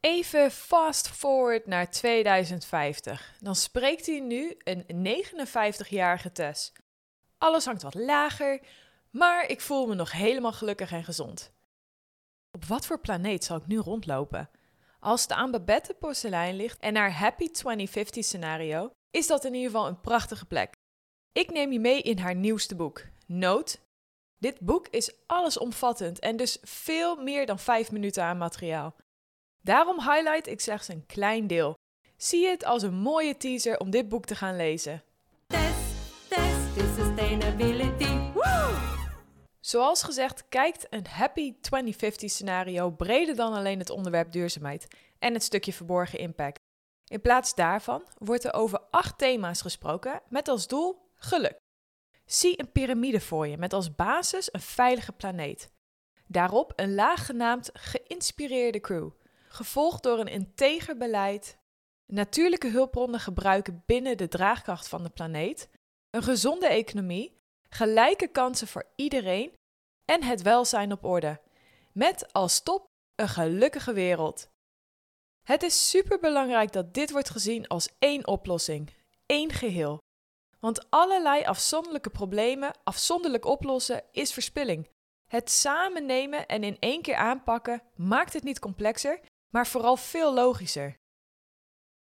Even fast forward naar 2050. Dan spreekt hij nu een 59-jarige Tess. Alles hangt wat lager, maar ik voel me nog helemaal gelukkig en gezond. Op wat voor planeet zal ik nu rondlopen? Als de aan Babette porselein ligt en naar Happy 2050 scenario, is dat in ieder geval een prachtige plek. Ik neem je mee in haar nieuwste boek, Note. Dit boek is allesomvattend en dus veel meer dan 5 minuten aan materiaal. Daarom highlight ik slechts een klein deel. Zie het als een mooie teaser om dit boek te gaan lezen. Test, test, is sustainability. Woo! Zoals gezegd kijkt een Happy 2050 scenario breder dan alleen het onderwerp duurzaamheid en het stukje verborgen impact. In plaats daarvan wordt er over acht thema's gesproken met als doel geluk. Zie een piramide voor je met als basis een veilige planeet. Daarop een laag genaamd geïnspireerde crew, gevolgd door een integer beleid, natuurlijke hulpbronnen gebruiken binnen de draagkracht van de planeet, een gezonde economie, gelijke kansen voor iedereen en het welzijn op orde. Met als top een gelukkige wereld. Het is superbelangrijk dat dit wordt gezien als één oplossing, één geheel. Want allerlei afzonderlijke problemen afzonderlijk oplossen is verspilling. Het samen nemen en in één keer aanpakken maakt het niet complexer, maar vooral veel logischer.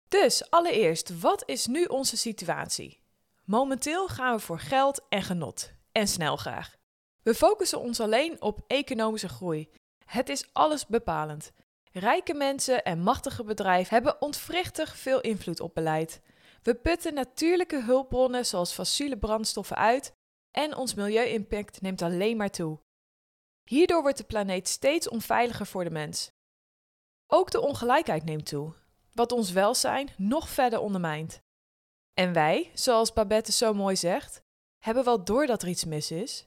Dus allereerst, wat is nu onze situatie? Momenteel gaan we voor geld en genot. En snel graag. We focussen ons alleen op economische groei. Het is alles bepalend. Rijke mensen en machtige bedrijven hebben ontwrichtig veel invloed op beleid. We putten natuurlijke hulpbronnen zoals fossiele brandstoffen uit en ons milieu-impact neemt alleen maar toe. Hierdoor wordt de planeet steeds onveiliger voor de mens. Ook de ongelijkheid neemt toe, wat ons welzijn nog verder ondermijnt. En wij, zoals Babette zo mooi zegt, hebben wel door dat er iets mis is,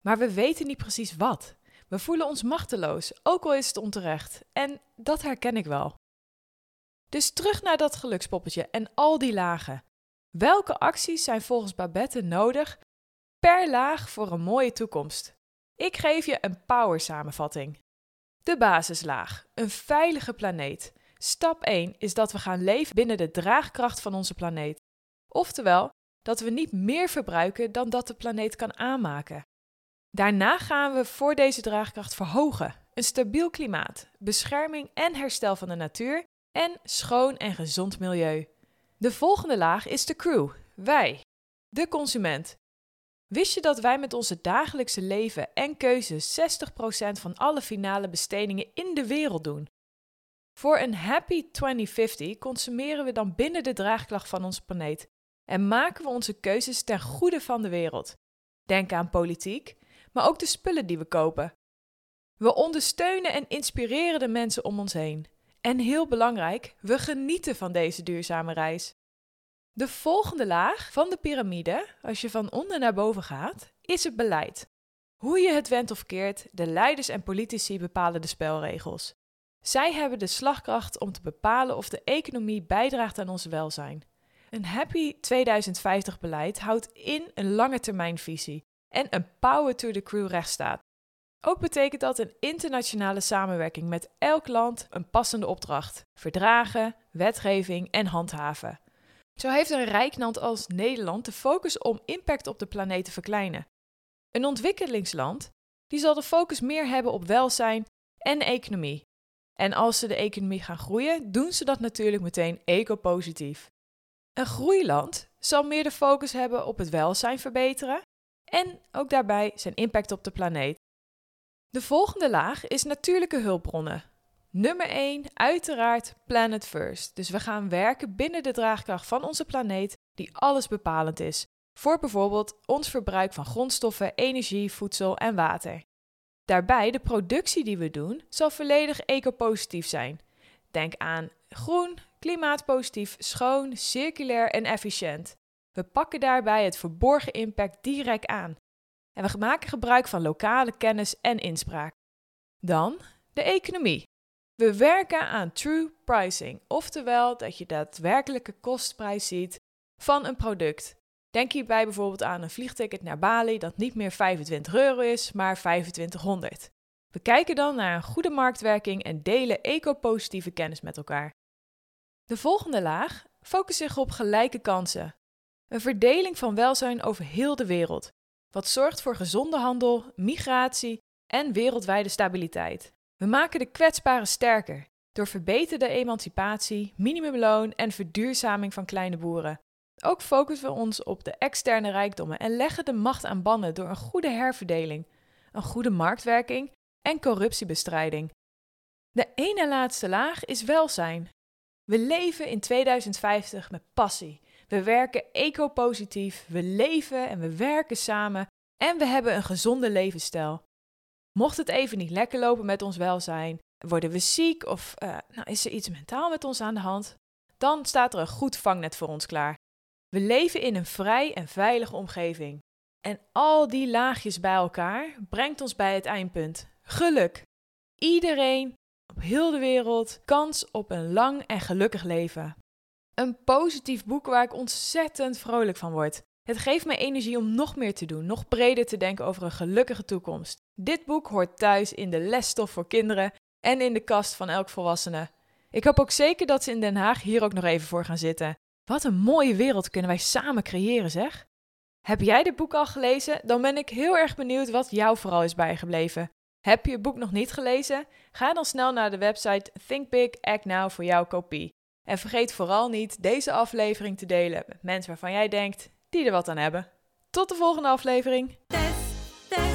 maar we weten niet precies wat. We voelen ons machteloos, ook al is het onterecht. En dat herken ik wel. Dus terug naar dat gelukspoppetje en al die lagen. Welke acties zijn volgens Babette nodig per laag voor een mooie toekomst? Ik geef je een power samenvatting. De basislaag, een veilige planeet. Stap 1 is dat we gaan leven binnen de draagkracht van onze planeet. Oftewel, dat we niet meer verbruiken dan dat de planeet kan aanmaken. Daarna gaan we voor deze draagkracht verhogen. Een stabiel klimaat, bescherming en herstel van de natuur en schoon en gezond milieu. De volgende laag is de crew, wij, de consument. Wist je dat wij met onze dagelijkse leven en keuzes 60% van alle finale bestedingen in de wereld doen? Voor een happy 2050 consumeren we dan binnen de draagkracht van onze planeet en maken we onze keuzes ten goede van de wereld. Denk aan politiek, maar ook de spullen die we kopen. We ondersteunen en inspireren de mensen om ons heen. En heel belangrijk, we genieten van deze duurzame reis. De volgende laag van de piramide, als je van onder naar boven gaat, is het beleid. Hoe je het went of keert, de leiders en politici bepalen de spelregels. Zij hebben de slagkracht om te bepalen of de economie bijdraagt aan ons welzijn. Een Happy 2050 beleid houdt in een lange termijnvisie en een power to the crew rechtsstaat. Ook betekent dat een internationale samenwerking met elk land een passende opdracht, verdragen, wetgeving en handhaven. Zo heeft een rijk land als Nederland de focus om impact op de planeet te verkleinen. Een ontwikkelingsland die zal de focus meer hebben op welzijn en economie. En als ze de economie gaan groeien, doen ze dat natuurlijk meteen eco-positief. Een groeiland zal meer de focus hebben op het welzijn verbeteren en ook daarbij zijn impact op de planeet. De volgende laag is natuurlijke hulpbronnen. Nummer 1, uiteraard Planet First. Dus we gaan werken binnen de draagkracht van onze planeet, die alles bepalend is. Voor bijvoorbeeld ons verbruik van grondstoffen, energie, voedsel en water. Daarbij de productie die we doen zal volledig ecopositief zijn. Denk aan groen, klimaatpositief, schoon, circulair en efficiënt. We pakken daarbij het verborgen impact direct aan. En we maken gebruik van lokale kennis en inspraak. Dan de economie. We werken aan true pricing, oftewel dat je daadwerkelijke kostprijs ziet van een product. Denk hierbij bijvoorbeeld aan een vliegticket naar Bali dat niet meer 25 euro is, maar 2500. We kijken dan naar een goede marktwerking en delen eco-positieve kennis met elkaar. De volgende laag focust zich op gelijke kansen. Een verdeling van welzijn over heel de wereld, wat zorgt voor gezonde handel, migratie en wereldwijde stabiliteit. We maken de kwetsbaren sterker door verbeterde emancipatie, minimumloon en verduurzaming van kleine boeren. Ook focussen we ons op de externe rijkdommen en leggen de macht aan banden door een goede herverdeling, een goede marktwerking en corruptiebestrijding. De ene laatste laag is welzijn. We leven in 2050 met passie. We werken eco-positief, we leven en we werken samen en we hebben een gezonde levensstijl. Mocht het even niet lekker lopen met ons welzijn, worden we ziek of uh, nou, is er iets mentaal met ons aan de hand, dan staat er een goed vangnet voor ons klaar. We leven in een vrij en veilige omgeving. En al die laagjes bij elkaar brengt ons bij het eindpunt: geluk. Iedereen op heel de wereld kans op een lang en gelukkig leven. Een positief boek waar ik ontzettend vrolijk van word. Het geeft mij energie om nog meer te doen, nog breder te denken over een gelukkige toekomst. Dit boek hoort thuis in de lesstof voor kinderen en in de kast van elk volwassene. Ik hoop ook zeker dat ze in Den Haag hier ook nog even voor gaan zitten. Wat een mooie wereld kunnen wij samen creëren, zeg. Heb jij dit boek al gelezen? Dan ben ik heel erg benieuwd wat jou vooral is bijgebleven. Heb je het boek nog niet gelezen? Ga dan snel naar de website Think Big Act Now voor jouw kopie. En vergeet vooral niet deze aflevering te delen met mensen waarvan jij denkt die er wat aan hebben. Tot de volgende aflevering. Test, test.